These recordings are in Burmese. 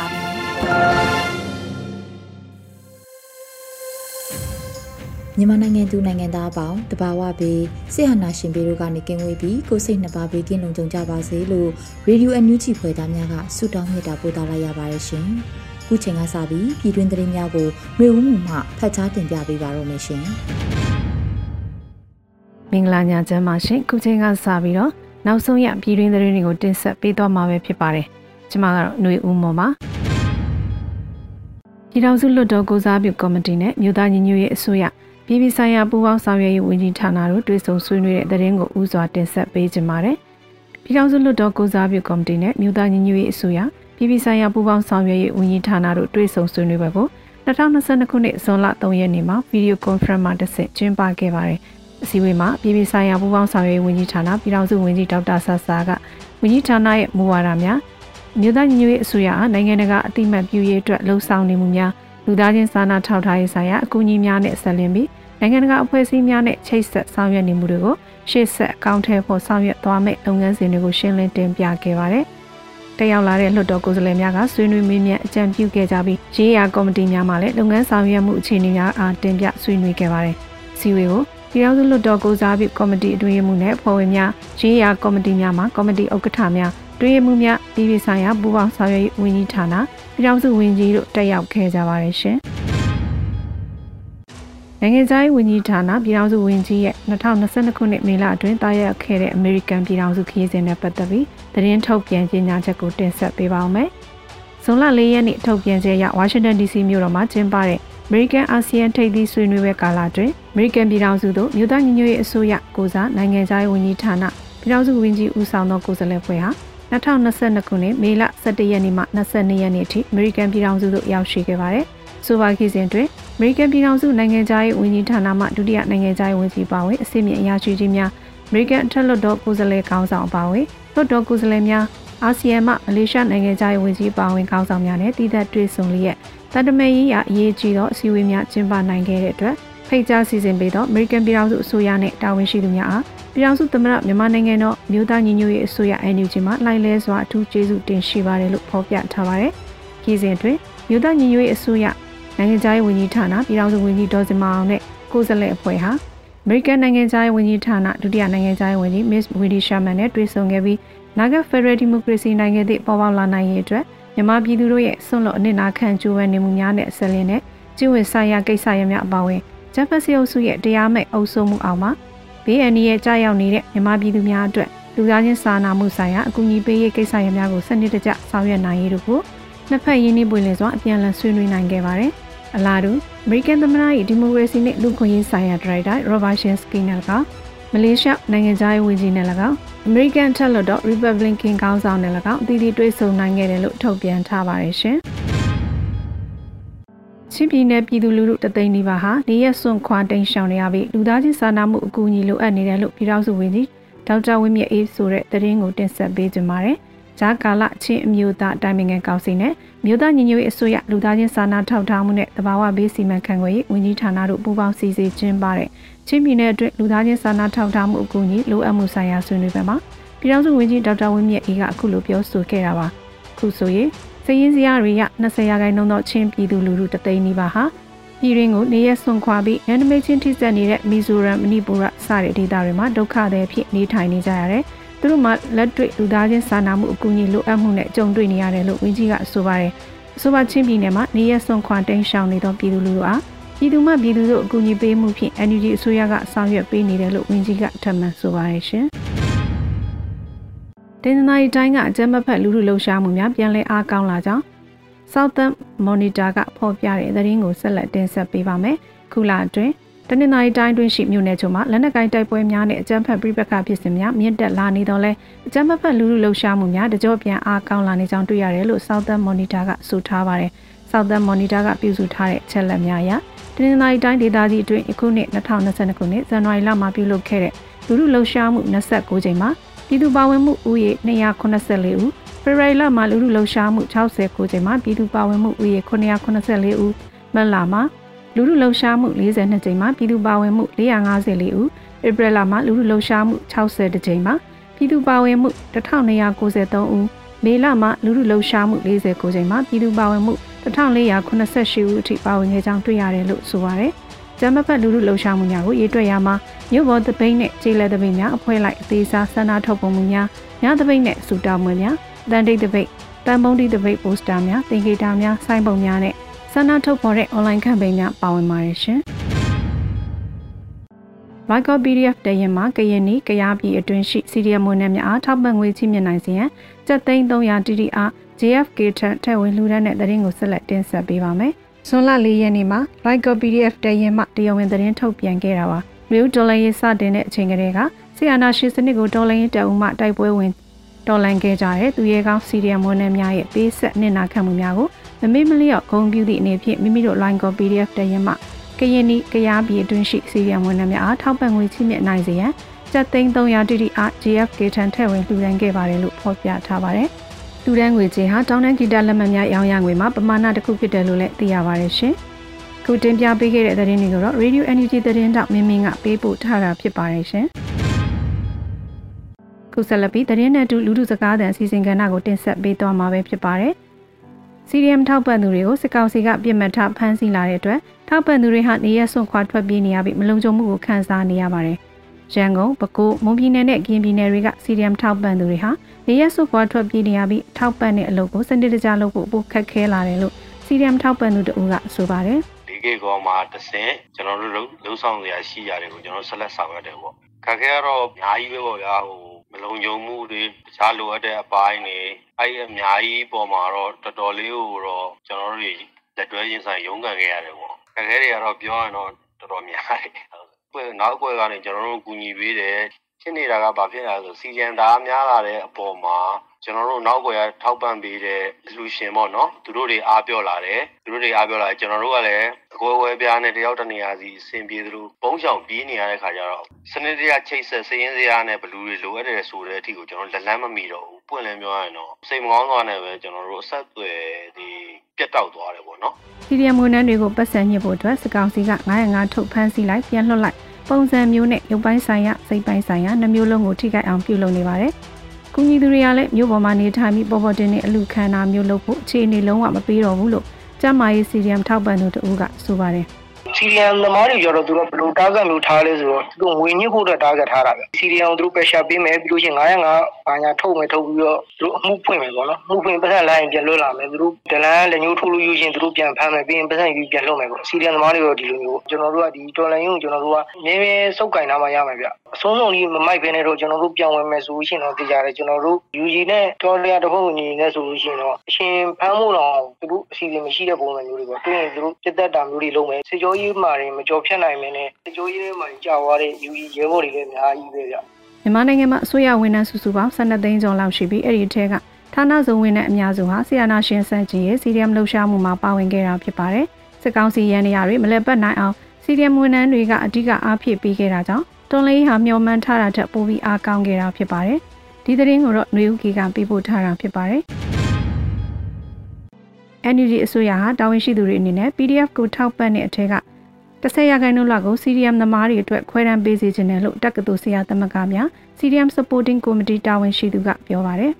ါပြီ မြန်မာနိုင်ငံသူနိုင်ငံသားအပေါင်းတဘာဝပြီးစစ်ဟာနာရှင်ပြည်တို့ကနေကင်းဝေးပြီးကိုစိတ်နှစ်ပါးပြီးကင်းလုံးကြုံကြပါစေလို့ရေဒီယိုအန်ယူဂျီဖွယ်သားများကဆုတောင်းမြတ်တာပို့သလိုက်ရပါတယ်ရှင်။ခုချိန်ကစပြီးပြည်တွင်းသတင်းများကိုမျိုးဦးမှုမှဖတ်ကြားတင်ပြပေးပါရမရှင်။မင်္ဂလာညချမ်းပါရှင်။ခုချိန်ကစပြီးတော့နောက်ဆုံးရပြည်တွင်းသတင်းတွေကိုတင်ဆက်ပေးသွားမှာပဲဖြစ်ပါတယ်။ကျွန်မကတော့ຫນွေဦးမော်ပါ။ ပြည်ထောင်စုလွှတ်တော်ကိုစားပြုကော်မတီနဲ့မြို့သားညီညွတ်ရေးအစိုးရပြည်ပဆိုင်ရာပူးပေါင်းဆောင်ရွက်ရေးဝန်ကြီးဌာနတို့တွေ့ဆုံဆွေးနွေးတဲ့သတင်းကိုဥစွာတင်ဆက်ပေးကြပါမယ်။ပြည်ထောင်စုလွှတ်တော်ကိုစားပြုကော်မတီနဲ့မြို့သားညီညွတ်ရေးအစိုးရပြည်ပဆိုင်ရာပူးပေါင်းဆောင်ရွက်ရေးဝန်ကြီးဌာနတို့တွေ့ဆုံဆွေးနွေးပွဲကို2022ခုနှစ်ဇွန်လ3ရက်နေ့မှာဗီဒီယိုကွန်ဖရင့်မှာတက်ဆက်ကျင်းပခဲ့ပါတယ်။အစည်းအဝေးမှာပြည်ပဆိုင်ရာပူးပေါင်းဆောင်ရွက်ရေးဝန်ကြီးဌာနပြည်ထောင်စုဝန်ကြီးဒေါက်တာဆဆာကဝန်ကြီးဌာနရဲ့မူဝါဒများ မြို့သားညီညွတ်ရေးအစိုးရအားနိုင်ငံတကာအတိမတ်ပြုရေးအတွက်လှုံ့ဆော်နေမှုများလူသားချင်းစာနာထောက်ထားရေးဆိုင်ရာအကူအညီများနဲ့ဆက်လင်းပြီးနိုင်ငံတကာအဖွဲ့အစည်းများနဲ့ချိတ်ဆက်ဆောင်ရွက်နေမှုတွေကိုရှေ့ဆက်အကောင့်ထဲပေါ်ဆောင်ရွက်သွားမယ့်လုပ်ငန်းစဉ်တွေကိုရှင်းလင်းတင်ပြခဲ့ပါတယ်။တက်ရောက်လာတဲ့လွှတ်တော်ကိုယ်စားလှယ်များကဆွေးနွေးမေးမြန်းအကြံပြုခဲ့ကြပြီးရေးရာကော်မတီများမှလည်းလုပ်ငန်းဆောင်ရွက်မှုအခြေအနေများအားတင်ပြဆွေးနွေးခဲ့ပါတယ်။စီဝေကိုပြည်ထောင်စုလွှတ်တော်ကိုစားပြုကော်မတီအတွင်းမှုနဲ့ဖွဲ့ဝင်များရေးရာကော်မတီများမှကော်မတီဥက္ကဋ္ဌများ တွင်းမှုများပြည်ပဆိုင်ရာပူးပေါင်းဆောင်ရွက်ရေးဝန်ကြီးဌာနပြည်ထောင်စုဝန်ကြီးတို့တက်ရောက်ခဲ့ကြပါတယ်ရှင်။နိုင်ငံခြားရေးဝန်ကြီးဌာနပြည်ထောင်စုဝန်ကြီးရဲ့2022ခုနှစ်မေလအတွင်းတာရက်ခဲ့တဲ့အမေရိကန်ပြည်ထောင်စုခရီးစဉ်နဲ့ပတ်သက်ပြီးသတင်းထုတ်ပြန်ကြေညာချက်ကိုတင်ဆက်ပေးပါောင်းမယ်။ဇွန်လ၄ရက်နေ့ထုတ်ပြန်ချက်အရဝါရှင်တန် DC မြို့တော်မှာကျင်းပတဲ့ American ASEAN ထိပ်သီးဆွေးနွေးပွဲကာလအတွင်း American ပြည်ထောင်စုသို့မြို့သားညီညွတ်ရေးအစိုးရကိုစားနိုင်ငံခြားရေးဝန်ကြီးဌာနပြည်ထောင်စုဝန်ကြီးဦးဆောင်သောကိုယ်စားလှယ်ဖွဲ့ဟာ 2022ခုနှစ်မေလ17ရက်နေ့မှ22ရက်နေ့ထိ American ပြည်ထောင်စုသို့ရောက်ရှိခဲ့ပါတယ်။ဆိုပါခီစဉ်တွင် American ပြည်ထောင်စုနိုင်ငံခြားရေးဝန်ကြီးဌာနမှဒုတိယနိုင်ငံခြားရေးဝန်ကြီးပါဝင်အစီအမံအရာရှိကြီးများ American အထက်လွှတ်တော်ကိုယ်စားလှယ်ခေါင်းဆောင်ပါဝင်လွှတ်တော်ကိုယ်စားလှယ်များအာဆီယံမှမလေးရှားနိုင်ငံခြားရေးဝန်ကြီးပါဝင်ခေါင်းဆောင်များနဲ့တည်သက်တွေ့ဆုံလျက်တန်တမဲရေးရာအရေးကြီးသောအစည်းအဝေးများကျင်းပနိုင်ခဲ့တဲ့အတွက်ဖိတ်ကြားစီစဉ်ပေးသော American ပြည်ထောင်စုအစိုးရနှင့်တာဝန်ရှိသူများအား ပြည်ထောင်စုသမ္မတမြန်မာနိုင်ငံတော်မြို့သားညီညွတ်ရေးအစိုးရ NUG မှလှိုင်းလဲစွာအထူးကျေးဇူးတင်ရှိပါတယ်လို့ဖော်ပြထားပါတယ်။ခီးစဉ်တွင်မြို့သားညီညွတ်ရေးအစိုးရနိုင်ငံခြားရေးဝန်ကြီးဌာနပြည်ထောင်စုဝန်ကြီးဒေါ်စင်မအောင်နဲ့ကိုယ်စားလှယ်အဖွဲ့ဟာအမေရိကန်နိုင်ငံခြားရေးဝန်ကြီးဌာနဒုတိယနိုင်ငံခြားရေးဝန်ကြီး Miss Wendy Sherman နဲ့တွေ့ဆုံခဲ့ပြီးနာဂတ် Federal Democracy နိုင်ငံသည့်ပေါ်ပေါက်လာနိုင်ရေးအတွက်မြန်မာပြည်သူတို့ရဲ့ဆွန့်လွတ်အနစ်နာခံကြိုးပမ်းနေမှုများနဲ့ဆက်လင်းတဲ့ကျင့်ဝတ်ဆိုင်ရာကိစ္စရပ်များအပါအဝင်ဂျပန်စီအုပ်စုရဲ့တရားမဲ့အုပ်စိုးမှုအောက်မှာ BNN ရဲ့ကြာရောက်နေတဲ့မြန်မာပြည်သူများအတွက်လူသားချင်းစာနာမှုဆိုင်ရာအကူအညီပေးရေးကိစ္စရပ်များကိုစနစ်တကျဆောင်ရွက်နိုင်ရေးတို့ကိုနှစ်ဖက်ရင်းနှီးပွင့်လင်းစွာအပြန်အလှန်ဆွေးနွေးနိုင်ခဲ့ပါတယ်။အလားတူ American သမ္မတ၏ဒီမိုကရေစီနှင့်လူ့ခွင့်ရေးဆိုင်ရာဒရိုက်တာ Robert Shinsky နဲ့၎င်းမလေးရှားနိုင်ငံသားရေးဝန်ကြီးနဲ့၎င်း American ထက်လို့တော့ Republican ကောင်းဆောင်နဲ့၎င်းအသီးသီးတွေ့ဆုံနိုင်ခဲ့တယ်လို့ထုတ်ပြန်ထားပါတယ်ရှင်။ ချင်းပြည်နယ်ပြည်သူလူထုတသိန်းနီးပါးဟာနေရက်စွန့်ခွာတိန်ရှောင်နေရပြီးလူသားချင်းစာနာမှုအကူအညီလိုအပ်နေတယ်လို့ပြည်ထောင်စုဝန်ကြီးဒေါက်တာဝင်းမြတ်အေးဆိုတဲ့သတင်းကိုတင်ဆက်ပေးကြပါမယ်။ဂျာကာလချင်းအမျိုးသားတိုင်ပင်ခံကောင်စီနဲ့မြို့သားညီညွတ်ရေးအစိုးရလူသားချင်းစာနာထောက်ထားမှုနဲ့တဘာဝဘေးစီမံခန့်ခွဲရေးဝန်ကြီးဌာနတို့ပူးပေါင်းစီစဉ်ကျင်းပတဲ့ချင်းပြည်နယ်အတွင်းလူသားချင်းစာနာထောက်ထားမှုအကူအညီလိုအပ်မှုဆိုင်ရာဆွေးနွေးပွဲမှာပြည်ထောင်စုဝန်ကြီးဒေါက်တာဝင်းမြတ်အေးကအခုလိုပြောဆိုခဲ့တာပါ။ခုဆိုရင် စည်ရင်းစရာတွေရ20ရာခိုင်နှုန်းသောချင်းပြည်သူလူထုတသိန်းနီးပါးဟာပြည်ရင်းကိုနေရဆွန်ခွာပြီးနန္ဒမေချင်းထိစက်နေတဲ့မီဇိုရမ်မဏိပူရစတဲ့ဒေသတွေမှာဒုက္ခတွေဖြစ်နေထိုင်နေကြရတယ်။သူတို့မှလက်တွေ့လူသားချင်းစာနာမှုအကူအညီလိုအပ်မှုနဲ့ကြုံတွေ့နေရတယ်လို့ဝန်ကြီးကဆိုပါတယ်။အဆိုပါချင်းပြည်နယ်မှာနေရစွန်ခွာတိန်ရှောင်နေသောပြည်သူလူထုအားပြည်သူမှပြည်သူတို့အကူအညီပေးမှုဖြင့် NUG အစိုးရကဆောင်ရွက်ပေးနေတယ်လို့ဝန်ကြီးကထပ်မံဆိုပါရရှင်။ တင်နာရီတိုင်းကအကြမ်းမဖက်လူထုလှုပ်ရှားမှုများပြန်လည်အားကောင်းလာကြောင်း Southern Monitor ကဖော်ပြတဲ့သတင်းကိုဆက်လက်တင်ဆက်ပေးပါမယ်။ခုလအတွင်းတနင်္လာရီတိုင်းတွင်ရှိမြို့နယ်ချို့မှာလက်နက်ကိုင်တိုက်ပွဲများနဲ့အကြမ်းဖက်ပြိပက္ခဖြစ်စဉ်များမြင့်တက်လာနေတော့လဲအကြမ်းဖက်လူလူလှုပ်ရှားမှုများတကြောပြန်အားကောင်းလာနေကြောင်းတွေ့ရတယ်လို့ Southern Monitor ကဆိုထားပါတယ်။ Southern Monitor ကပြုစုထားတဲ့အချက်လက်များအရတနင်္လာရီတိုင်းဒေသကြီးအတွင်းအခုနှစ်2022ခုနှစ်ဇန်နဝါရီလမှာပြုလုပ်ခဲ့တဲ့လူလူလှုပ်ရှားမှု29ကြိမ်မှာ ပြည်သူပါဝင်မှုဦးရေ284ဦးဖေဖော်ဝါရီလမှာလူလူလှုပ်ရှားမှု69ကြိမ်မှာပြည်သူပါဝင်မှုဦးရေ984ဦးမလမှာလူလူလှုပ်ရှားမှု42ကြိမ်မှာပြည်သူပါဝင်မှု454ဦးဧပြီလမှာလူလူလှုပ်ရှားမှု60ကြိမ်မှာပြည်သူပါဝင်မှု1293ဦးမေလမှာလူလူလှုပ်ရှားမှု49ကြိမ်မှာပြည်သူပါဝင်မှု1488ဦးအထိပါဝင်ခဲ့ကြောင်းတွေ့ရတယ်လို့ဆိုပါတယ်။ ကျမ်းမဖက်လူလူလှုပ်ရှားမှုများကိုရေးတွက်ရမှာမြို့ပေါ်သပိတ်နဲ့ခြေလက်သပိတ်များအဖွဲ့လိုက်အသေးစားဆန္ဒထုတ်ပုံမှုများညသပိတ်နဲ့စူတောင်းမှုများတန်တိတ်သပိတ်တန်ပုံးတိသပိတ်ပိုစတာများသင်္ကေတများဆိုင်းပုံများနဲ့ဆန္ဒထုတ်ဖော်တဲ့ online campaign များပါဝင်ပါတယ်ရှင်။ Michael PDF တရင်မှာကရင်နီကရားပြည်အတွင်းရှိ CDM မွေးနှံများအားထောက်ပံ့ငွေချီးမြှင့်နိုင်စေရန်ကျပ်သိန်း300 TTR JFK ထက်ထဲဝင်လှူဒန်းတဲ့သတင်းကိုဆက်လက်တင်ဆက်ပေးပါမယ်။ ဇွန်လ၄ရက်နေ့မှာ Michael PDF တရင်မှတရားဝင်သတင်းထုတ်ပြန်ခဲ့တာပါ။မြို့ဒေါ်လာရေးစတင်တဲ့အချိန်ကတည်းကဆီယနာရှိစနစ်ကိုဒေါ်လာရေးတအုံမှတိုက်ပွဲဝင်တော်လန်ခဲ့ကြတဲ့သူရဲကောင်း CDM မွေးနှံများရဲ့ပေးဆက်နစ်နာခံမှုများကိုမမေ့မလျော့ဂုံပြူသည့်အနေဖြင့်မိမိတို့ line copy PDF တရင်မှကရင်နီကရားပြည်အတွင်းရှိစီရီယံဝန်ထမ်းများအားထောက်ပံ့ငွေချီးမြှင့်နိုင်စေရန်ကျပ်သိန်း300တိတိအား GFK ထံထည့်ဝင်လှူဒန်းခဲ့ပါတယ်လို့ဖော်ပြထားပါတယ်။ လှူဒန်းငွေကြေးဟာတောင်းတန်းဂီတလက်မှတ်များရောင်းရငွေမှာပမာဏတစ်ခုဖြစ်တယ်လို့လည်းသိရပါတယ်ရှင်။ခုတင်ပြပေးခဲ့တဲ့သတင်းတွေကိုတော့ Radio Energy သတင်းတောက်မင်းမင်းကပေးပို့ထားတာဖြစ်ပါတယ်ရှင်။ခုဆက်လက်ပြီးသတင်းနဲ့အတူလူထုစကားသံအစီအစဉ်ကဏ္ဍကိုတင်ဆက်ပေးသွားမှာပဲဖြစ်ပါတယ်။ CDM ထောက်ပံ့သူတွေကိုစစ်ကောင်စီကပြစ်မှတ်ထားဖမ်းဆီးလာတဲ့အတွက်ထောက်ပံ့သူတွေဟာနေရဆွန့်ခွာထွက်ပြေးနေရပြီးမလုံခြုံမှုကိုခံစားနေရပါတယ်။ ရန်ကုန်၊ပဲခူး၊မွန်ပြည်နယ်နဲ့ကရင်ပြည်နယ်တွေက CDM ထောက်ပံ့သူတွေဟာနေရဆွန့်ခွာထွက်ပြေးနေရပြီးထောက်ပံ့တဲ့အလုပ်ကိုစနစ်တကျလုပ်ဖို့ပိုခက်ခဲလာတယ်လို့ CDM ထောက်ပံ့သူတို့ကဆိုပါတယ်။ဒီကေကောမှာတဆင့်ကျွန်တော်တို့လုံဆောင်ရရှိရတယ်ကိုကျွန်တော်ဆက်လက်ဆောင်ရတယ်ပေါ့။ခက်ခဲတော့အများကြီးပဲပေါ့ဗျာဟိုမလုံခြုံမှုတွေတခြားလိုအပ်တဲ့အပိုင်းတွေအဲ့အများကြီးပေါ်မှာတော့တော်တော်လေးကိုတော့ကျွန်တော်တို့လက်တွဲရင်ဆိုင်ရုန်းကန်ခဲ့ရတယ်ပေါ့ခက်ခဲတွေကတော့ပြောရရင်တော့တော်တော်များတယ် ပွဲနောက်ပွဲကနေကျွန်တော်တို့ကူညီပေးတယ်ဖြစ်နေတာကဘာဖြစ်လဲဆိုစီဂျန်သားများလာတဲ့အပေါ်မှာကျွန်တော်တို့နောက်ွယ်ထောက်ပံ့ပေးတဲ့လူရှင်ပေါ့နော်သူတို့တွေအားပြောလာတယ်သူတို့တွေအားပြောလာတယ်ကျွန်တော်တို့ကလည်းအကွဲဝဲပြားနဲ့တယောက်တနေရာစီအဆင်ပြေသလိုပုံချောင်ပြေးနေရတဲ့ခါကျတော့စနစ်တရချိတ်ဆက်စည်ရင်းစရာနဲ့ဘလူတွေလိုအပ်တယ်ဆိုတဲ့အထိကိုကျွန်တော်လက်လန်းမမီတော့ဘူး ပွင့်လင်းပြောရရင်တော့စိတ်မကောင်းသွားနဲ့ပဲကျွန်တော်တို့အဆက်အသွယ်ဒီပြတ်တောက်သွားတယ်ပေါ့နော်စီရီယမ်ငွေနှန်းတွေကိုပတ်စံညစ်ဖို့အတွက်စကောင်စီက905ထုတ်ဖမ်းဆီးလိုက်ပြန်လွှတ်လိုက်ပုံစံမျိုးနဲ့ရုပ်ပိုင်းဆိုင်ရာစိတ်ပိုင်းဆိုင်ရာနှမျိုးလုံးကိုထိခိုက်အောင်ပြုလုပ်နေပါတယ်။။ကုညီသူတွေကလည်းမြို့ပေါ်မှာနေထိုင်ပြီးပေါ်ပေါ်တင်တင်အလူခံတာမျိုးလုပ်ဖို့အခြေအနေလုံးဝမပေးတော့ဘူးလို့ကျမရေးစီရီယမ်ထောက်ပံ့သူတို့ကဆိုပါတယ်။ စီရီယံသမားတွေကြတော့သူတို့ဘယ်လိုတားဂက်မျိုးထားလဲဆိုတော့သူတို့ငွေညှစ်ဖို့အတွက်တားဂက်ထားတာပဲစီရီယံကိုသူတို့ပက်ရှာပေးမယ်ပြီးလို့ရှိရင်905ဘာညာထုတ်မယ်ထုတ်ပြီးတော့သူတို့အမှုဖွင့်မယ်ပေါ့နော်မှုဖွင့်ပတ်သက်လိုက်ရင်ပြန်လွတ်လာမယ်သူတို့ဒလန်လက်ညှိုးထိုးလို့ယူရှင်သူတို့ပြန်ဖမ်းမယ်ပြီးရင်ပတ်သက်ယူပြန်လွတ်မယ်ပေါ့စီရီယံသမားတွေရောဒီလိုမျိုးကျွန်တော်တို့ကဒီတော်လိုင်းကိုကျွန်တော်တို့ကမြဲမြဲစုပ်ကင်ထားမှရမယ်ဗျအဆုံးစုံကြီးမမိုက်ဖ ೇನೆ တော့ကျွန်တော်တို့ပြန်ဝင်မယ်ဆိုလို့ရှိရင်တော့သိကြတယ်ကျွန်တော်တို့ UG နဲ့တော်လျာတဖို့ညီနဲ့ဆိုလို့ရှိရင်တော့အရှင်ဖမ်းဖို့တော့သူတို့အစီအစဉ်မရှိတဲ့ပုံစံမျိုးတွေပေါ့တွင်းရင်သူတို့ပြတ်သက်တာမျိုးတွေလုပ်မယ်စေကြောကြီးမှာတွေမကြောဖြတ်နိုင်မင်းနဲ့စေကြောကြီးတွေမှာကြာသွားတဲ့ UG ရဲဘော်တွေလည်းအများကြီးပဲဗျမြန်မာနိုင်ငံမှာအစိုးရဝန်ထမ်းစုစုပေါင်း12သိန်းကျော်လောက်ရှိပြီးအဲ့ဒီထဲကဌာနဆောင်ဝန်ထမ်းအများစုဟာဆီယနာရှင်စန့်ကျင်ရဲ့ CDM လှုပ်ရှားမှုမှာပါဝင်ခဲ့တာဖြစ်ပါတယ်စစ်ကောင်စီရန်နေရာတွေမလဲပတ်နိုင်အောင် CDM ဝန်ထမ်းတွေကအဓိကအားဖြည့်ပေးခဲ့တာကြောင့်တွန်လေးဟာမျောမှန်းထားတာထက်ပိုပြီးအားကောင်းခဲ့တာဖြစ်ပါတယ်။ဒီသတင်းကိုတော့ຫນွေဦးကီကပေးပို့ထားတာဖြစ်ပါတယ်။ NUG အစိုးရဟာတာဝန်ရှိသူတွေအနေနဲ့ PDF ကိုထောက်ပံ့တဲ့အထက်က 10ရာခိုင်နှုန်းလောက်ကို CDM သမားတွေအတွက်ခွဲတမ်းပေးစီခြင်းတယ်လို့တက္ကသိုလ်ဆရာသမဂ္ဂများ CDM Supporting Committee တာဝန်ရှိသူကပြောပါတယ်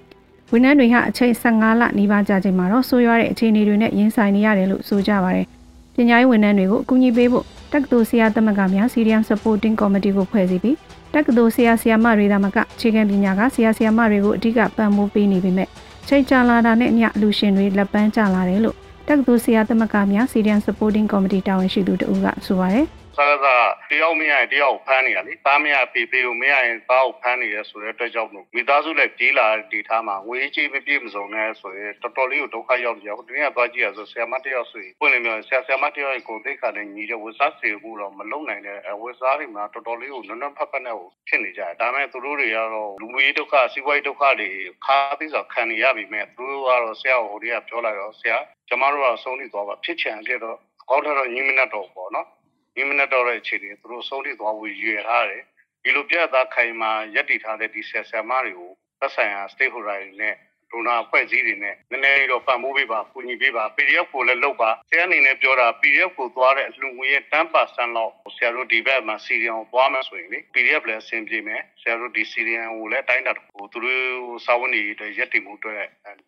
။ဝန်ထမ်းတွေဟာအချိန်15လနီးပါးကြာချိန်မှာတော့ဆိုးရွားတဲ့အခြေအနေတွေနဲ့ရင်ဆိုင်နေရတယ်လို့ဆိုကြပါတယ်။ပညာရေးဝန်ထမ်းတွေကိုအကူအညီပေးဖို့တက္ကသိုလ်ဆရာသမဂ္ဂများ CDM Supporting Committee ကိုဖွဲ့စည်းပြီးတက္ကသိုလ်ဆရာဆရာမတွေသာမကအခြေခံပညာကဆရာဆရာမတွေကိုအဓိကပံ့ပိုးပေးနေပေမဲ့ချိန်ကြာလာတာနဲ့အမျှလူရှင်တွေလက်ပန်းကျလာတယ်လို့ တက္ကသိုလ်ဆရာသမဂ္ဂများ Syrian Supporting Committee တာဝန်ရှိသူတို့ကဆိုပါတယ် ဆရာကတယောက်မရရင်တယောက်ဖမ်းနေရလေသားမရပေပေကိုမရရင်သားကိုဖမ်းနေရဆိုတဲ့အတွက်ကြောင့်မို့မိသားစုလည်းပြေးလာဒီထားမှာငွေကြေးမပြည့်မစုံနဲ့ဆိုရင်တော်တော်လေးကိုဒုက္ခရောက်ကြ။ဒီနေ့ကသွားကြည့်ရဆိုဆရာမတယောက်ဆိုရင်ပွင့်လင်းပြောဆရာဆရာမတယောက်ကိုသိခါနဲ့ညီတဲ့ဝစားစီမှုတော့မလုံနိုင်တဲ့ဝစားတွေမှာတော်တော်လေးကိုနွမ်းနွမ်းဖက်ဖက်နဲ့ဖြစ်နေကြတယ်။ဒါပေမဲ့သူတို့တွေကတော့လူမှုရေးဒုက္ခစီးပွားရေးဒုက္ခတွေခါးပြီးဆိုခံနေရပြီမဲ့သူတို့ကတော့ဆရာဟိုတွေကပြောလိုက်တော့ဆရာကျမတို့ကဆုံးနေသွားပါဖြစ်ချင်ခဲ့တော့အကောင့်ထတော့ညီမနဲ့တော့ပေါ့နော် ဒီမနက်တော့တဲ့အခြေအနေသူတို့ဆုံးထိသွားဖို့ရွေထားတယ်ဒီလိုပြတ်သားခိုင်မာရက်တည်ထားတဲ့ဒီဆယ်ဆယ်မတွေကိုသက်ဆိုင်ရာ stakeholder တွေနဲ့ ဒိုနာအဖွဲ့အစည်းတွေနဲ့နည်းနည်းတော့ပံ့ပိုးပေးပါကူညီပေးပါ PDF ကိုလည်းလုပ်ပါဆရာအနေနဲ့ပြောတာ PDF ကိုသွားတဲ့အလှငွေရဲ့10%လောက်ဆရာတို့ဒီဘက်မှာစီရီယံကိုသွားမယ်ဆိုရင်လေ PDF လည်းအဆင်ပြေမယ်ဆရာတို့ဒီစီရီယံကိုလည်းတိုင်းတာကိုသူတို့စာဝန်တွေအတွက်ရက်တည်မှုအတွက်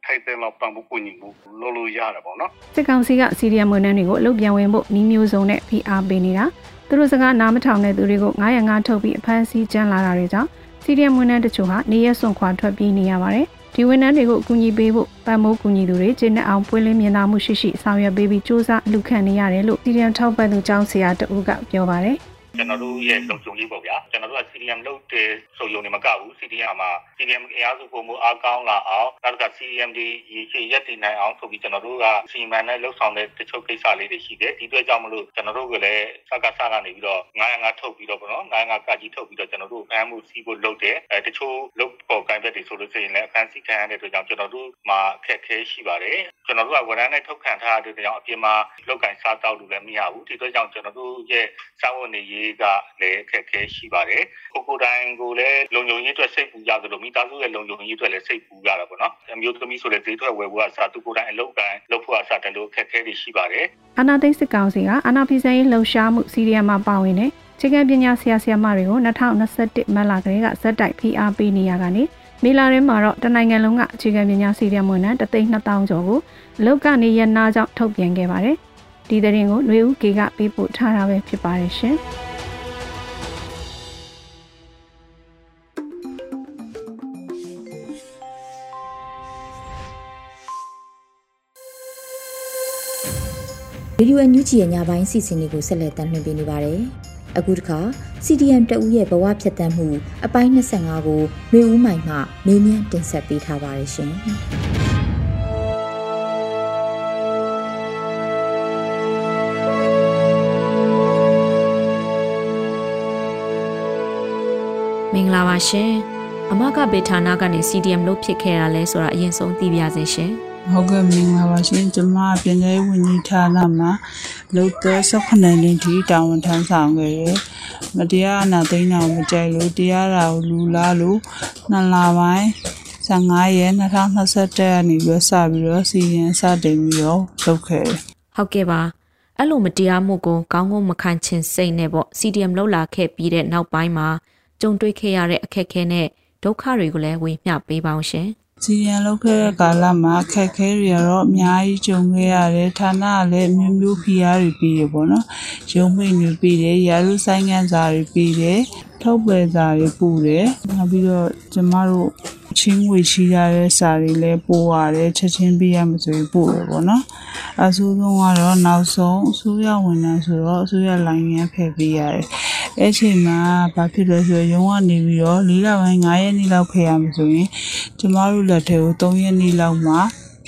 ထိုက်တဲ့လောက်ပံ့ပိုးကူညီမှုလုပ်လို့ရတယ်ပေါ့နော်စစ်ကောင်စီကစီရီယံဝန်ထမ်းတွေကိုအလုပ်ပြန်ဝင်ဖို့နှီးမျိုးစုံနဲ့ဖိအားပေးနေတာသူတို့စကားနားမထောင်တဲ့သူတွေကို905ထုတ်ပြီးအဖမ်းဆီးကြမ်းလာတာတွေကြောင့်စီရီယံဝန်ထမ်းတချို့ဟာနေရက်စွန့်ခွာထွက်ပြေးနေရပါတယ် ဒီဝန်ထမ်းတွေကိုအကူအညီပေးဖို့ပံ့ပိုးကူညီသူတွေကျင်းတဲ့အောင်ပွင့်လင်းမြင်သာမှုရှိရှိဆောင်ရွက်ပေးပြီးစ조사လူခံနေရတယ်လို့စီရီယံထောက်ပံ့သူကျောင်းဆရာတဦးကပြောပါတယ် ကျွန်တော်တို့ရဲ့လုံခြုံရေးပေါ့ဗျာကျွန်တော်တို့က CDM လုပ်တဲ့ဆိုရုံနဲ့မကဘူး CDM မှာ CDM အင်အားစုပုံမှုအားကောင်းလာအောင်နောက်က CDM ဒီရည်ရှိရက်တည်နိုင်အောင်ဆိုပြီးကျွန်တော်တို့ကစီမံနဲ့လှုပ်ဆောင်တဲ့တချို့ကိစ္စလေးတွေရှိတယ်ဒီအတွက်ကြောင့်မလို့ကျွန်တော်တို့ကလည်းစကားစကားနေပြီးတော့905ထုတ်ပြီးတော့ပေါ့နော်905ကကြီးထုတ်ပြီးတော့ကျွန်တော်တို့အမ်းမှုစီးဖို့လုပ်တယ်အဲတချို့လုပ်ပေါ်ကိုင်ဘက်တွေဆိုလို့ရှိရင်လည်းအခန်းစီခံရတဲ့အတွက်ကြောင့်ကျွန်တော်တို့မှာအခက်အခဲရှိပါတယ် ကျွန်တော်တို့ကဝန်ထမ်းနဲ့ထုတ်ခံထားတဲ့အတွက်ကြောင့်အပြင်မှာလောက်ကင်စားတောက်လို့လည်းမရဘူးဒီအတွက်ကြောင့်ကျွန်တော်တို့ရဲ့စာဝန်နေရေးကလည်းအခက်အခဲရှိပါတယ်ကိုကိုတိုင်းကိုလည်းလုံခြုံရေးအတွက်စိတ်ပူကြသလိုမိသားစုရဲ့လုံခြုံရေးအတွက်လည်းစိတ်ပူကြတာပေါ့နော်အမျိုးသမီးဆိုလည်းဈေးထွက်ဝယ်ဖို့အစားသူကိုတိုင်းအလုပ်ကိုင်းလုပ်ဖို့အစားတလို့အခက်အခဲတွေရှိပါတယ်အာနာသိစစ်ကောင်စီကအာနာဖီဆန်ရေးလှုပ်ရှားမှုစီရီယံမှာပါဝင်တဲ့ခြေကပညာဆရာဆရာမတွေကို2021မတ်လကလေးကဇက်တိုက်ဖိအားပေးနေရကနေ မေလာရင်းမှာတော့တနိုင်ငံလုံးကအခြေခံပညာစီရီယံဝန်ထမ်း3,200ကျော်ကိုလုတ်ကနေရနာကြောင့်ထုတ်ပြန်ခဲ့ပါတယ်။ဒီသတင်းကိုຫນွေဦးကေကပေးပို့ထားတာပဲဖြစ်ပါတယ်ရှင်။ဗီဒီယိုအန်ယူဂျီရဲ့ညပိုင်းစီစဉ်တွေကိုဆက်လက်တင်ပြနေပါတယ်။အခုတစ်ခါ CDM တဦးရဲ့ဘဝဖြတ်တန်းမှုအပိုင်း25ကိုမျိုးဦးမိုင်မှမေးမြန်းတင်ဆက်ပေးထားပါတယ်ရှင်။မင်္ဂလာပါရှင်။အမကဘေဌာနကနေ CDM လို့ဖြစ်ခဲ့တာလဲဆိုတာအရင်ဆုံးသိပြစေရှင်။ဟုတ်ကဲ့မင်္ဂလာပါရှင်ကျွန်မပြည်내ဝန်ကြီးဌာနမှာ လုပ်သက်18နှစ်ထိတာဝန်ထမ်းဆောင်ခဲ့ရယ်မတရားအနာသိမ်းတာကိုမကြိုက်လို့တရားတာကိုလူလားလို့နှစ်လပိုင်း15ရက်2021ရက်နေ့ပြီးစပြီးတော့စီရင်စတင်ပြီးတော့လုပ်ခဲ့တယ်ဟုတ်ကဲ့ပါအဲ့လိုမတရားမှုကိုကောင်းကောင်းမခံချင်စိတ်နဲ့ပေါ့ CDM လောက်လာခဲ့ပြီးတဲ့နောက်ပိုင်းမှာကြုံတွေ့ခဲ့ရတဲ့အခက်အခဲနဲ့ဒုက္ခတွေကိုလည်းဝေမျှပေးပါအောင်ရှင် စီရန်လုပ်ခဲ့တဲ့ကာလမှာအခက်ခဲတွေကတော့အများကြီးကြုံခဲ့ရတယ်ဌာနကလည်းအမျိုးမျိုးဖိအားတွေပြီးတယ်ပေါ့နော်ရုံးမိတ်တွေပြီးတယ်ရာလူဆိုင်ငံစာတွေပြီးတယ်ထုတ်ပယ်စာတွေပူတယ်နောက်ပြီးတော့ကျမတို့ ချင်းငွေရှိရတဲ့စာတွေလည်းပို့ရတယ်ချက်ချင်းပြရမှာဆိုရင်ပို့ရပေါ့နော်အဆိုးဆုံးကတော့နောက်ဆုံးအစိုးရဝန်ထမ်းဆိုတော့အစိုးရလိုင်းငန်းဖယ်ပေးရတယ်အဲ့ချိန်မှာဘာဖြစ်လဲဆိုတော့ရုံးကနေပြီးတော့၄လပိုင်း9ရက်နေ့လောက်ဖယ်ရမှာဆိုရင်ကျမတို့လက်ထဲကို3ရက်နေ့လောက်မှာ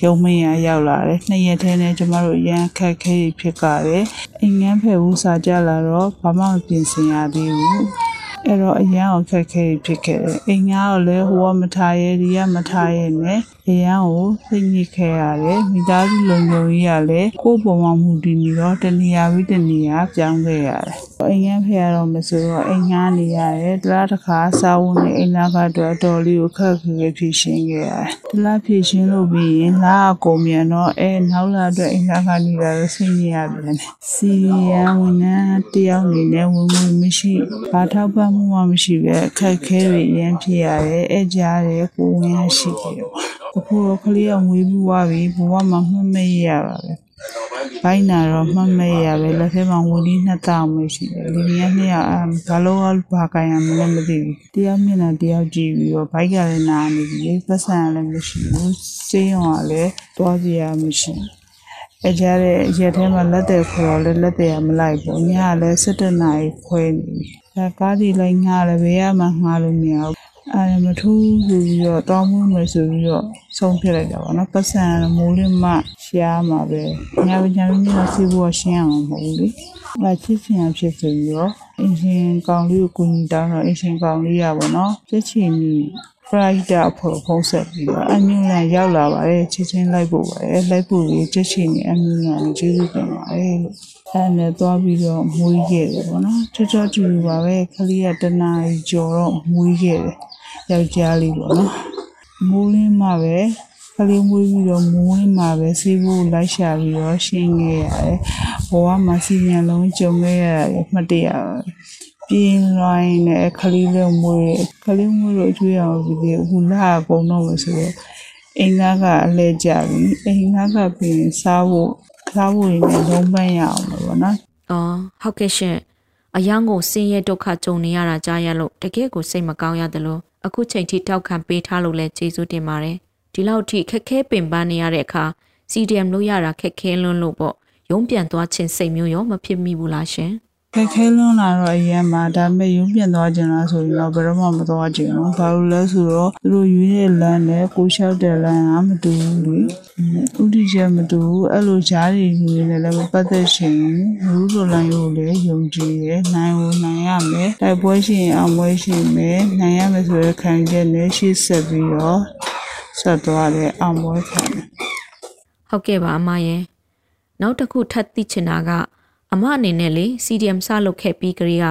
ရုံမင်းရရောက်လာတယ်နှစ်ရက်ထဲနဲ့ကျမတို့ရန်ခက်ခဲဖြစ်ကြတယ်အိမ်ငန်းဖယ်ဦးစာကြလာတော့ဘာမှမပြင်ဆင်ရသေးဘူး အဲ့တော့အရန်ကိုခက်ခဲဖြစ်ခဲ့တယ်အိမ်ကတော့လည်းဟိုကမထားရဲဒီကမထားရဲနဲ့ အရန်ကိုစိတ်ညစ်ခဲ့ရတယ်မိသားစုလုံခြုံရေးကလည်းကိုယ်ပုံမှန်မှုတည်နေတော့တနေရာပြီးတနေရာပြောင်းခဲ့ရတယ်အိမ်ရန်ဖရတော့မဆိုတော့အိမ်ငှားနေရတယ်တလားတစ်ခါစာဝတ်နေအိမ်လာကတော့အတော်လေးကိုခက်ခဲဖြစ်ရှင်းခဲ့ရတယ်တလားဖြစ်ရှင်းလို့ပြီးရင်လာကုန်မြန်တော့အဲနောက်လာအတွက်အိမ်လာကနေတာတော့ဆင်းရပြန်တယ်စီရန်ဝန်ထမ်းတယောက်အနေနဲ့ဝင်ဝင်မရှိဘာထောက်ပံ့မှုမှမရှိပဲအခက်ခဲတွေရမ်းဖြစ်ရတယ်အဲကြားတယ်ကိုဝင်ရရှိတယ်အခုတော့ကလေးကမွေးပြီးွားပြီဘဝမှာမှတ်မရရပါပဲဘိုင်းနာတော့မှတ်မဲ့ရပဲလက်ထဲမှာဝင်ပြီးနှစ်တောင်ပဲရှိတယ်လီနီယာနှစ်ယောက်ဘာလို့ဘာကရမလဲမသိဘူးတယောက်မျက်နှာတယောက်ကြည့်ပြီးတော့ဘိုက်ကလည်းနာနေပြီလေပတ်စံလည်းမရှိဘူးစေးရောလည်းတွားကြရမရှိဘူးအကြတဲ့ရက်ထဲမှာလက်တယ်ခေါ်တော့လည်းလက်တယ်မလိုက်ဘူးညလည်း17နာရီခွဲနေပြီဒါကားဒီလိုက်ငှားလည်းဘေးကမှငှားလို့မရဘူး အဲမထူးဆိုပြီးတော့တောင်းမှုမယ်ဆိုပြီးတော့ဆုံးဖြတ်လိုက်တာပါနော်ပတ်စံမိုးလေးမှရှားမှာပဲညပညာမင်းကစီးဖို့ရှင်းအောင်မဟုတ်ဘူးလေအဲချစ်ချင်ဖြစ်ဆိုပြီးတော့အင်ရှင်ကောင်လေးကိုကူညီတောင်းတော့အင်ရှင်ကောင်လေးရပါတော့ချစ်ချင်နီပရိုက်တာဖို့ဖုံးဆက်ပြီးတော့အမြင့်လန်ရောက်လာပါတယ်ချစ်ချင်းလိုက်ဖို့ပါတယ်လိုက်ဖို့ကြီးချစ်ချင်နေအမြင့်လန်ကျေးဇူးတင်ပါတယ်လို့အဲ့နဲ့သွားပြီးတော့မွေးခဲ့တယ်ပေါ့နော်ချောချောကျူပါပဲခလေးကတနာကြီးကြော်တော့မွေးခဲ့တယ် ယောက်ျားလေးပေါ့နော်မိုးလင်းမှပဲကလေးမွေးပြီးတော့မိုးလင်းမှပဲဆေးဖို့လိုက်ရှာပြီးတော့ရှင်းခဲ့ရတယ်ဘဝမှာစီရင်လုံးကြုံခဲ့ရတယ်မှတ်တရပြင်းလိုင်းနဲ့ခလေးလေးမွေးခလေးမွေးလို့ကျွေးအောင်ပြီးဒီဟူလာကုန်တော့လို့ဆိုတော့အိမ်သားကအလဲကြပြီအိမ်သားကပြင်စားဖို့စားဖို့ရင်းနဲ့လုံးပန်းရအောင်လို့ပေါ့နော်။အော်ဟုတ်ကဲ့ရှင်။အယောင်ကိုဆင်းရဲဒုက္ခကြုံနေရတာကြားရလို့တကယ့်ကိုစိတ်မကောင်းရတယ်လို့ အခုချိန်ထိတောက်ခံပေးထားလို့လဲကျေးဇူးတင်ပါတယ်။ဒီလောက်ထိခက်ခဲပင်ပန်းနေရတဲ့အခါ CDM လို့ရတာခက်ခဲလွန်းလို့ပေါ့။ရုံးပြန်သွားခြင်းစိတ်မျိုးရောမဖြစ်မိဘူးလားရှင်။ ခက်ခဲလွန်းလာတော့အရင်မှာဒါပေမဲ့ရုံးပြန်သွားကြလားဆိုရင်တော့ဘယ်တော့မှမသွားကြဘူး။ဘာလို့လဲဆိုတော့သူတို့ရွေးတဲ့လမ်းနဲ့ကိုလျှောက်တဲ့လမ်းကမတူဘူးလေ။ဥတီချက်မတူဘူးအဲ့လိုကြားရည်တွေနဲ့လည်းမပတ်သက်ရှင်ဘူး။လူလိုလမ်းရိုးလည်းယုံကြည်ရနိုင်ကိုနိုင်ရမယ်။တိုက်ပွဲရှင်အောင်ပွဲရှင်မယ်။နိုင်ရမယ်ဆိုတဲ့ခံချက်နဲ့ရှေ့ဆက်ပြီးတော့ဆက်သွားတဲ့အောင်ပွဲခံတယ်။ဟုတ်ကဲ့ပါအမရဲ့နောက်တစ်ခုထပ်သိချင်တာက အမအနေနဲ့လေ CDM စလုပ်ခဲ့ပြီးကလေးက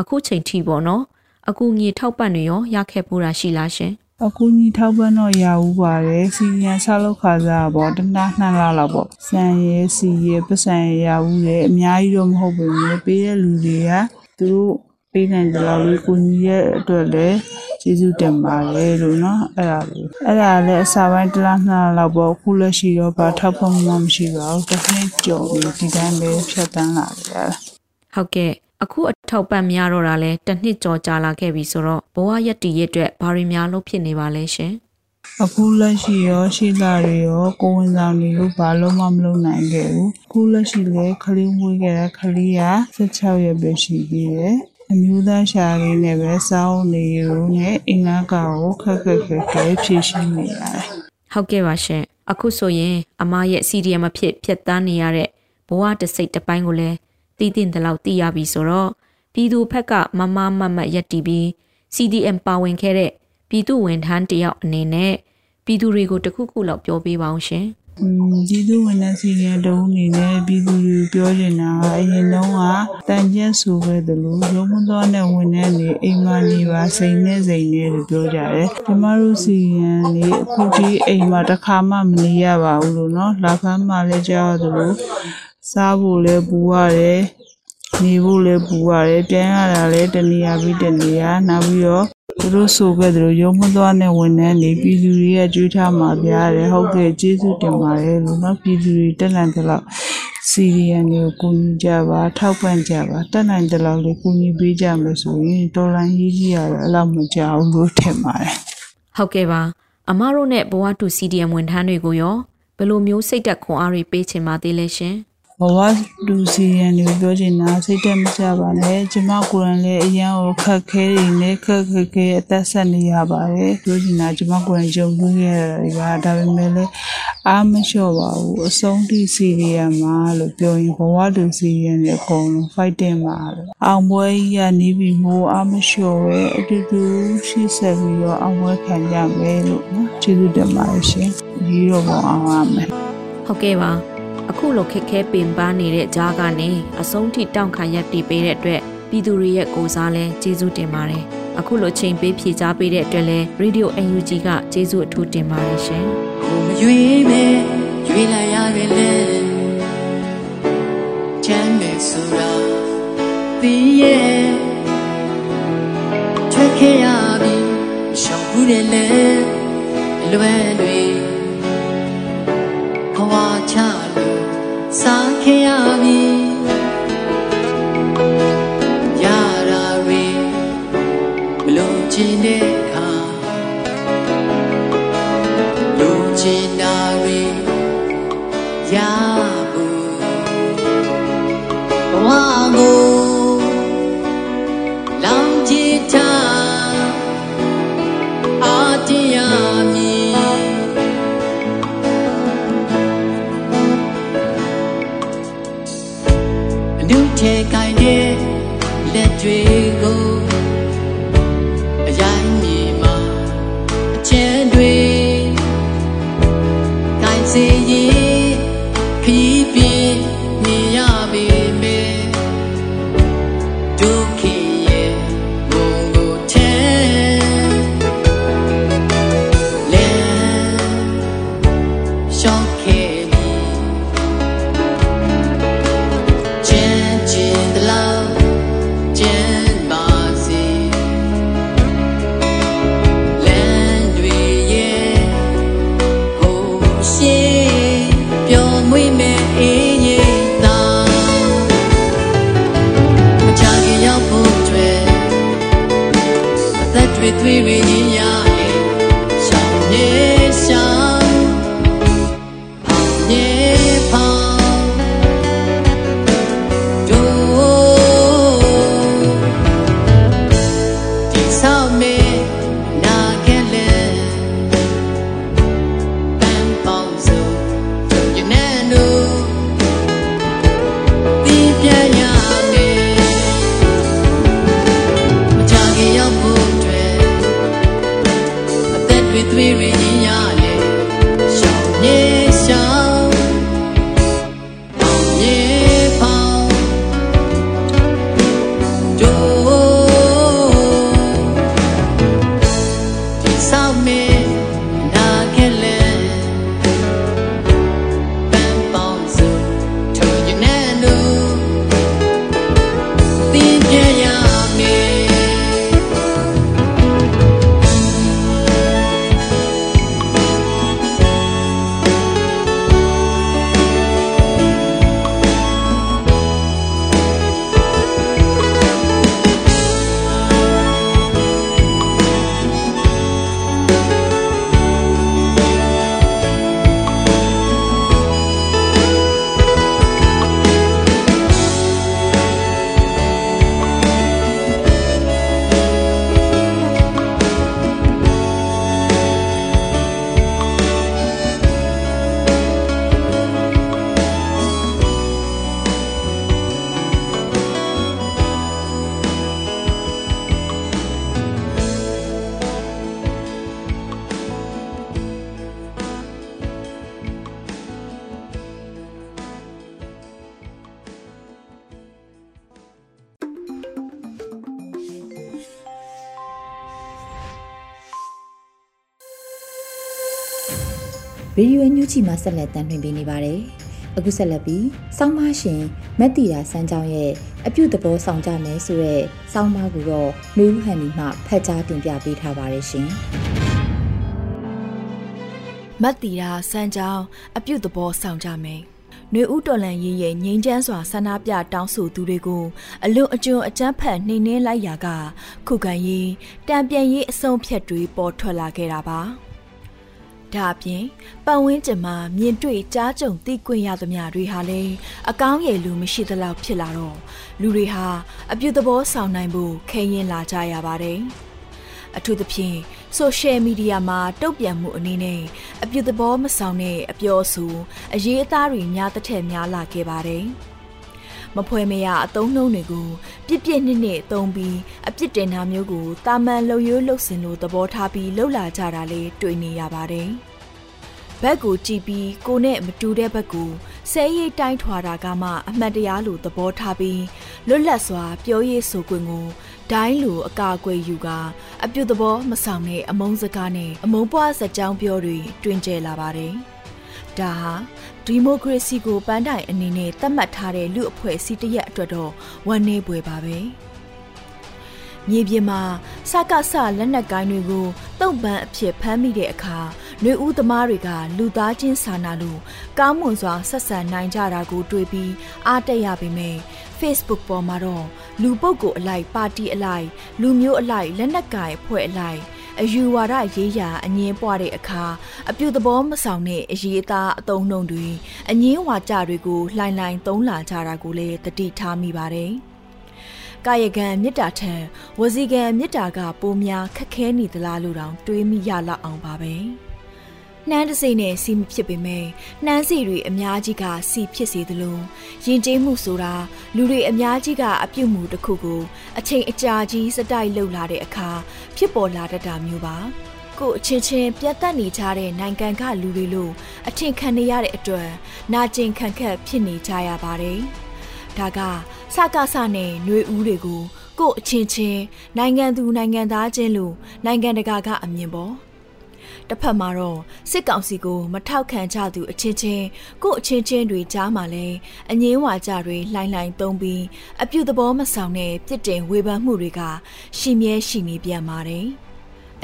အခုချိန်ထိပေါ့နော်အခုငွေထောက်ပံ့တွေရောရခဲ့ပူတာရှိလားရှင်အကူကြီးထောက်ပံ့တော့ရဦးပါတယ်စီရန်ဆောက်လောက်ခါစားပေါ့တနက်နှစ်လလောက်ပေါ့စံရဲစီရဲပတ်စံရရဦးတယ်အများကြီးတော့မဟုတ်ဘူးလေပေးတဲ့လူတွေကသူတို့ ပေးနိုင်ကြလောက်လေးကိုကြီးရဲ့အတွက်လည်းကျေးဇူးတင်ပါတယ်လို့နော်အဲ့ဒါလေးအဲ့ဒါလည်းအစာပိုင်းတစ်လားနှစ်လလောက်ပေါ့ခုလက်ရှိတော့ဘာထောက်ပံ့မှမရှိပါဘူးတစ်နှစ်ကျော်ပြီဒီတိုင်းပဲဖြတ်တန်းလာကြတာဟုတ်ကဲ့အခုအထောက်ပံ့များတော့တာလဲတစ်နှစ်ကျော်ကြာလာခဲ့ပြီဆိုတော့ဘဝရက်တည်ရဲ့အတွက်ဘာတွေများလို့ဖြစ်နေပါလဲရှင်အခုလက်ရှိရောရှိလာတွေရောကိုဝင်ဆောင်နေလို့ဘာလို့မှမလုပ်နိုင်ခဲ့ဘူးအခုလက်ရှိလေခလေးမွေးခဲ့တဲ့ခလေးက16ရက်ပဲရှိသေးတယ် အမျိုးသားရှာလေးနဲ့ပဲစောင်းနေရုံနဲ့အင်္ဂါကောင်ကိုခက်ခက်ခက်ခဲဖြည့်ရှင်းနေရတယ်ဟုတ်ကဲ့ပါရှင်အခုဆိုရင်အမရဲ့ CDM အဖြစ်ဖြတ်တန်းနေရတဲ့ဘဝတစ်စိတ်တစ်ပိုင်းကိုလည်းတည်တည်တဲ့လောက်သိရပြီဆိုတော့ပြည်သူဖက်ကမမမတ်မတ်ရက်တီပြီး CDM ပါဝင်ခဲ့တဲ့ပြည်သူဝန်ထမ်းတယောက်အနေနဲ့ပြည်သူတွေကိုတခုခုလောက်ပြောပေးပါအောင်ရှင် ပြည်သူဝန်ထမ်းစီရင်တုံးအနေနဲ့ပြည်သူတွေပြောချင်တာအရင်လုံးကတန်ကျက်ဆိုပဲတလို့ရုံးမတော်နဲ့ဝန်ထမ်းတွေအိမ်မှာနေပါစိန်နဲ့စိန်နဲ့လို့ပြောကြတယ်ကျမတို့စီရင်နေအခုဒီအိမ်မှာတစ်ခါမှမနေရပါဘူးလို့နော်လာဖမ်းမှလည်းကြောက်တယ်လို့စားဖို့လည်းပူရတယ်နေဖို့လည်းပူရတယ်ပြန်ရတာလည်းတနေရာပြီးတနေရာနောက်ပြီးတော့ သူတို့ဆိုခဲ့သလိုရုံမသွားနဲ့ဝင်နေနေပြည်သူတွေရဲ့ကြွေးထားမှာပြရတယ်ဟုတ်ကဲ့ကျေးဇူးတင်ပါတယ်လို့နော်ပြည်သူတွေတက်နိုင်တဲ့လောက်စီရီယန်တွေကိုကူညီကြပါထောက်ပံ့ကြပါတက်နိုင်တဲ့လောက်လေးကူညီပေးကြမယ်ဆိုရင်တော်လိုင်းရေးကြီးရတော့အဲ့လောက်မကြောက်ဘူးလို့ထင်ပါတယ်ဟုတ်ကဲ့ပါအမတို့နဲ့ဘဝတူ CDM ဝန်ထမ်းတွေကိုရောဘယ်လိုမျိုးစိတ်သက်ခွန်အားတွေပေးချင်ပါသေးလဲရှင် ဘဝလူစီရန်တွေပြောချင်တာစိတ်တက်မကြပါနဲ့ကျမကိုယ်တိုင်လည်းအရန်ကိုခက်ခဲနေနဲ့ခက်ခက်ခဲအသက်ဆက်နေရပါတယ်ပြောချင်တာကျမကိုယ်တိုင်ကြုံတွေ့ရတာတွေကဒါပေမဲ့လည်းအားမလျှော့ပါဘူးအဆုံးထိစီရီယန်မှာလို့ပြောရင်ဘဝလူစီရန်တွေအကုန်လုံး fighting ပါလို့အောင်ပွဲကြီးကနေပြီးမိုးအားမလျှော့ပဲအတူတူရှိဆက်ပြီးတော့အောင်ပွဲခံကြမယ်လို့နော်ကျေးဇူးတင်ပါတယ်ရှင်ဒီတော့ပေါ်အောင်ပါမယ်ဟုတ်ကဲ့ပါ အခုလိုခက်ခဲပင်ပန်းနေတဲ့ကြားကနေအဆုံးထိတောင့်ခံရပ်တည်ပေးတဲ့အတွက်ပြည်သူတွေရဲ့ကိုစားလဲကျေးဇူးတင်ပါတယ်အခုလိုချိန်ပေးဖြေချပေးတဲ့အတွက်လဲ Radio UNG ကကျေးဇူးအထူးတင်ပါတယ်ရှင်ကိုမရွေးမဲရွေးလိုက်ရတယ်လေချမ်းမဲဆိုတာသိရဲ့ထွက်ခဲ့ရပြီရှောင်ဘူးတယ်လေလွယ်တွေခွာချလို့ စားခင်ရပြီရတာတွေမလို့ချင်တဲ့ ချီမှာဆက်လက်တမ်းတွင်ပေးနေပါတယ်။အခုဆက်လက်ပြီးစောင်းမရှင်မက်တီတာစမ်းကြောင်းရဲ့အပြုတ်သဘောဆောင်ကြမယ်ဆိုရက်စောင်းမကူတော့နှွေးဦးဟန်နီမှဖတ်ကြားတင်ပြပေးထားပါတယ်ရှင်မတ်တီရာစမ်းကြောင်းအပြုတ်သဘောဆောင်ကြမယ်။နှွေဦးတော်လန်ရေးရဲ့ငိမ့်ချမ်းစွာဆန္ဒပြတောင်းဆိုသူတွေကိုအလွန်အကျွံအကြမ်းဖက်နှိမ်နင်းလိုက်ရာကခုခံရေးတံပြန်ရေးအဆုံးဖြတ်တွေပေါ်ထွက်လာခဲ့တာပါ။ ဒါအပြင်ပတ်ဝန်းကျင်မှာမြင်တွေ့ကြားကြုံသိခွင့်ရသမျှတွေဟာလည်းအကောင်းရည်လူမရှိသလောက်ဖြစ်လာတော့လူတွေဟာအပြုတ်သဘောဆောင်နိုင်ဖို့ခဲရင်လာကြရပါတယ်။အထူးသဖြင့်ဆိုရှယ်မီဒီယာမှာတုတ်ပြန်မှုအနေနဲ့အပြုသဘောမဆောင်တဲ့အပြောအဆိုအရေးအသားတွေများတစ်ထက်များလာခဲ့ပါတယ်။ မဖွဲမရအသုံးနှုန်းတွေကိုပြစ်ပြစ်နစ်နစ်အသုံးပြီးအပြစ်တင်တာမျိုးကိုတာမန်လှုပ်ရိုးလှုပ်စင်လို့သဘောထားပြီးလှုပ်လာကြတာလေးတွေ့နေရပါတယ်။ဘက်ကိုကြည့်ပြီးကိုနဲ့မတူတဲ့ဘက်ကိုဆဲရိတ်တိုင်းထွာတာကမှအမှတ်တရားလိုသဘောထားပြီးလွတ်လပ်စွာပြောရေးဆိုခွင့်ကိုဒိုင်းလိုအကာအကွယ်ယူကအပြုသဘောမဆောင်တဲ့အမုန်းစကားနဲ့အမုန်းပွားစကြောင်းပြောတွေတွင်ကျဲလာပါတယ်။ဒါဟာ ဒီမိုကရေစီကိုပန်းတိုင်အနေနဲ့သတ်မှတ်ထားတဲ့လူအဖွဲ့အစည်းတစ်ရက်အတွက်တော့ဝန်နေပွေပါပဲ။မြေပြင်မှာစကစလက်နက်ကိုင်းတွေကိုတုံ့ပန်းအဖြစ်ဖမ်းမိတဲ့အခါနှွေဦးသမားတွေကလူသားချင်းစာနာလို့ကောင်းမွန်စွာဆက်ဆံနိုင်ကြတာကိုတွေ့ပြီးအားတက်ရပေမယ့် Facebook ပေါ်မှာတော့လူပုဂ္ဂိုလ်အလိုက်ပါတီအလိုက်လူမျိုးအလိုက်လက်နက်ကိုင်အဖွဲ့အလိုက် အယူဝါဒရေးရာအငင်းပွားတဲ့အခါအပြုသဘောမဆောင်တဲ့အရေးအသားအတုံးနှုံတွေအငင်းဝါကြတွေကိုလှိုင်လှိုင်သုံးလာကြတာကိုလည်းတတိထားမိပါတယ်။ကာယကံမေတ္တာထံဝစီကံမေတ္တာကပိုများခက်ခဲနေသလားလို့တောင်တွေးမိရလောက်အောင်ပါပဲ။ နှမ်းတစိမ့်နဲ့စီမဖြစ်ပေမဲ့နှမ်းစီတွေအများကြီးကစီဖြစ်စေသလိုရင်ကျေးမှုဆိုတာလူတွေအများကြီးကအပြုတ်မှုတစ်ခုကိုအချိန်အကြာကြီးစတိုက်လှုပ်လာတဲ့အခါဖြစ်ပေါ်လာတတ်တာမျိုးပါကိုအချင်းချင်းပြတ်တက်နေကြတဲ့နိုင်ငံကလူတွေလို့အထင်ခံနေရတဲ့အတွက်နာကျင်ခံခက်ဖြစ်နေကြရပါတယ်ဒါကစကားစနဲ့ຫນွေဦးတွေကိုကိုအချင်းချင်းနိုင်ငံသူနိုင်ငံသားချင်းလို့နိုင်ငံတကာကအမြင်ပေါ် တစ်ဖက်မှာတော့စစ်ကောင်စီကိုမထောက်ခံကြသူအချင်းချင်းကို့အချင်းချင်းတွေကြားမှာလဲအငင်းဝါကြတွေလှိုင်းလှိုင်းသုံးပြီးအပြုသဘောမဆောင်တဲ့ပြစ်တင်ဝေဖန်မှုတွေကရှိမြဲရှိနေပြန်ပါတယ်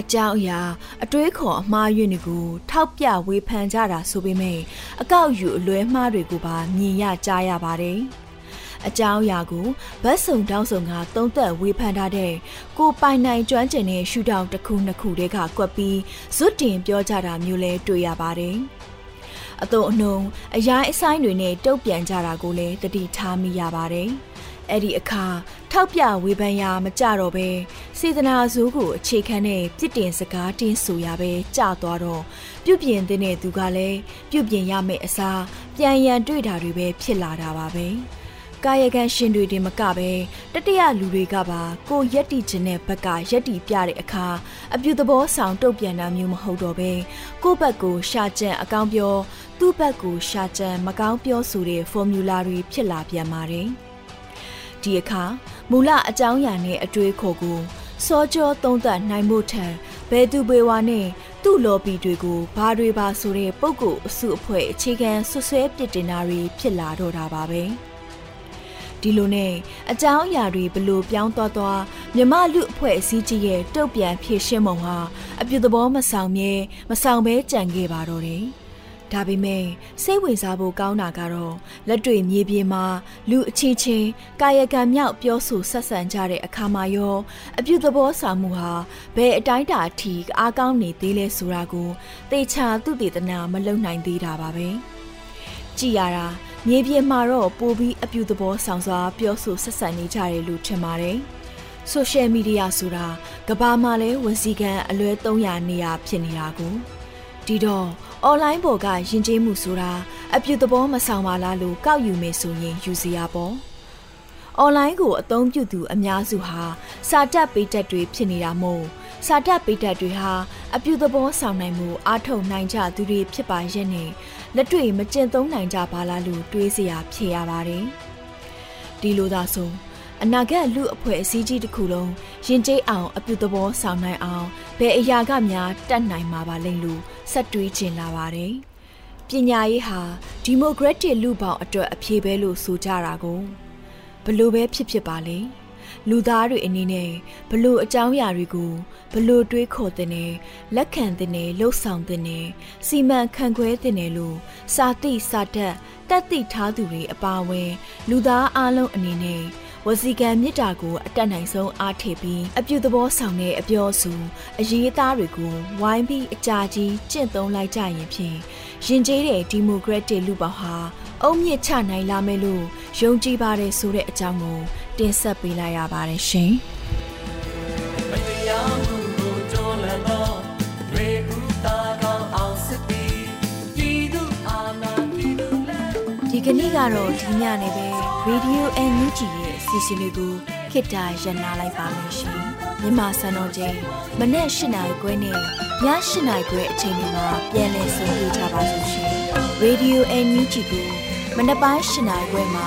အကြောင်းအရာအတွေးခေါ်အမှားယွင်းတွေကိုထောက်ပြဝေဖန်ကြတာဆိုပေမဲ့အကောက်ယူအလွဲမှားတွေကိုပါမြင်ရကြားရပါတယ်။ အကြောင်းအရာကိုဗတ်စုံတောင်းစုံကသုံးသက်ဝေဖန်ထားတဲ့ကိုပိုင်နိုင်ကျွမ်းကျင်တဲ့ရှူတောင်တစ်ခုနှစ်ခုတည်းကကွက်ပြီးဇွတ်တင်ပြောကြတာမျိုးလဲတွေ့ရပါတယ်။အတုံအနှုံအရိုင်းအဆိုင်တွေနဲ့တုတ်ပြန်ကြတာကိုလည်းတတိထားမိရပါတယ်။အဲ့ဒီအခါထောက်ပြဝေဖန်ရာမကြတော့ပဲစေတနာဇိုးကိုအခြေခံတဲ့ပြစ်တင်စကားတင်းဆိုရပဲကြာသွားတော့ပြုပြင်တဲ့သူကလည်းပြုပြင်ရမယ့်အစားပြန်ရန်တွေ့တာတွေပဲဖြစ်လာတာပါပဲ။ ကာယကံရှင်တွေတင်မကပဲတတရလူတွေကပါကိုရက်တီခြင်းတဲ့ဘက်ကရက်တီပြတဲ့အခါအပြုသဘောဆောင်တုတ်ပြန်တာမျိုးမဟုတ်တော့ပဲကိုယ့်ဘက်ကိုရှာကြံအကောင်းပြော သူ့ဘက်ကိုရှာကြံမကောင်းပြောဆိုတဲ့ဖော်မြူလာတွေဖြစ်လာပြန်ပါတယ်ဒီအခါမူလအကြောင်းအရာနဲ့အတွေးခေါ်ကိုစောကြောသုံးသပ်နိုင်မှုထံဘယ်သူပေဝါနဲ့သူ့လော်ပီတွေကိုဘာတွေပါဆိုတဲ့ပုံကိုအစုအဖွဲ့အခြေခံဆွဆွဲပစ်တင်တာတွေဖြစ်လာတော့တာပါပဲ။ ဒီလိုနဲ့အကြောင်းအရာတွေဘလို့ပြောင်းသွားသွားမြမလူအဖွဲ့အစည်းကြီးရဲ့တုတ်ပြန်ဖြည့်ရှင်းပုံဟာအပြုသဘောမဆောင်မြဲမဆောင်ဘဲကြံခဲ့ပါတော့တယ်။ဒါပေမဲ့စိတ်ဝင်စားဖို့ကောင်းတာကတော့လက်တွေ့မြေပြင်မှာလူအချင်းချင်းကာယကံမြောက်ပြောဆိုဆက်ဆံကြတဲ့အခါမှာရောအပြုသဘောဆောင်မှုဟာဘယ်အတိုင်းတာအထိအားကောင်းနေသေးလဲဆိုတာကိုသေချာသူတည်တနာမလုံနိုင်သေးတာပါပဲ။ကြည်ရတာ မြေပြင်မှာတော့ပိုပြီးအပြူသဘောဆောင်စွာပြောဆိုဆက်ဆံနေကြတယ်လို့ထင်ပါတယ်။ social media ဆိုတာကဘာမှလည်းဝန်စီကံအလွဲ300နေရာဖြစ်နေတာကိုဒီတော့ online ပေါ်ကယဉ်ကျေးမှုဆိုတာအပြူသဘောမဆောင်ပါလားလို့ကောက်ယူမယ်ဆိုရင်ယူစီရပေါ့။ online ကိုအသုံးပြုသူအများစုဟာစာတက်ပေးတက်တွေဖြစ်နေတာမို့စာတက်ပေးတက်တွေဟာအပြူသဘောဆောင်နိုင်မှုအားထုတ်နိုင်ကြသူတွေဖြစ်ပါရဲ့နဲ့ လက်တွေ့မကျင့်သုံးနိုင်ကြပါလားလို့တွေးစရာဖြစ်ရပါတယ်။ဒီလိုသာဆိုအနာဂတ်လူအဖွဲ့အစည်းကြီးတစ်ခုလုံးရင်ကျေးအောင်အပြုသဘောဆောင်နိုင်အောင်ဘယ်အရာကများတတ်နိုင်မှာပါလိမ့်လို့ဆက်တွေးချင်လာပါတယ်။ပညာရေးဟာဒီမိုကရက်တစ်လူပေါင်းအတွက်အဖြေပဲလို့ဆိုကြတာကိုဘလို့ပဲဖြစ်ဖြစ်ပါလေ။ လူသားတွေအနေနဲ့ဘလို့အကြောင်းအရာတွေကိုဘလို့တွေးခေါ်တဲ့နဲ့လက်ခံတဲ့နဲ့လှုပ်ဆောင်တဲ့နဲ့စီမံခန့်ခွဲတဲ့နဲ့လို့စာတိစာတတ်တက်တိထားသူတွေအပါအဝင် လူသားအလုံးအနေနဲ့ဝစီကံမြစ်တာကိုအတက်နိုင်ဆုံးအားထည့်ပြီးအပြုသဘောဆောင်တဲ့အပြောစုအရေးသားတွေကိုဝိုင်းပြီးအကြာကြီးကျင့်သုံးလိုက်ကြရင်ဖြင့်ရင်ကျေးတဲ့ဒီမိုကရက်တစ်လူပေါင်းဟာအုံမြင့်ချနိုင်လာမယ်လို့ယုံကြည်ပါတယ်ဆိုတဲ့အကြောင်းကို တင်ဆက်ပေးလိုက်ရပါတယ်ရှင်။မတရားမှုကိုကြောလန်တော့ရေဦးတာကောင်းအောင်စစ်ပြီးပြည်သူအာဏာပြည်သူလက်ဒီကနေ့ကတော့ဒီညနေပဲ Radio NUG ရဲ့အစီအစဉ်လေးကိုခေတ္တရနာလိုက်ပါမယ်ရှင်။မြန်မာစံတော်ချိန်မနေ့၈နိုင်ခွဲနဲ့ည၈နိုင်ခွဲအချိန်တွေမှာပြန်လည်ဆုံတွေ့ကြပါလို့ရှင်။ Radio NUG ကိုမနက်ပိုင်း၈နိုင်ခွဲမှာ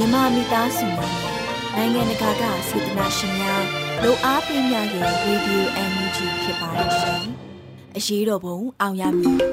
မြန်မာမိသားစုများနိုင်ငံတကာကစေတနာရှင်များလိုအားပေးများရဲ့ Radio NUG ဖြစ်ပါတယ်ရှင်။အရေးတော်ပုံအောင်ရမည်။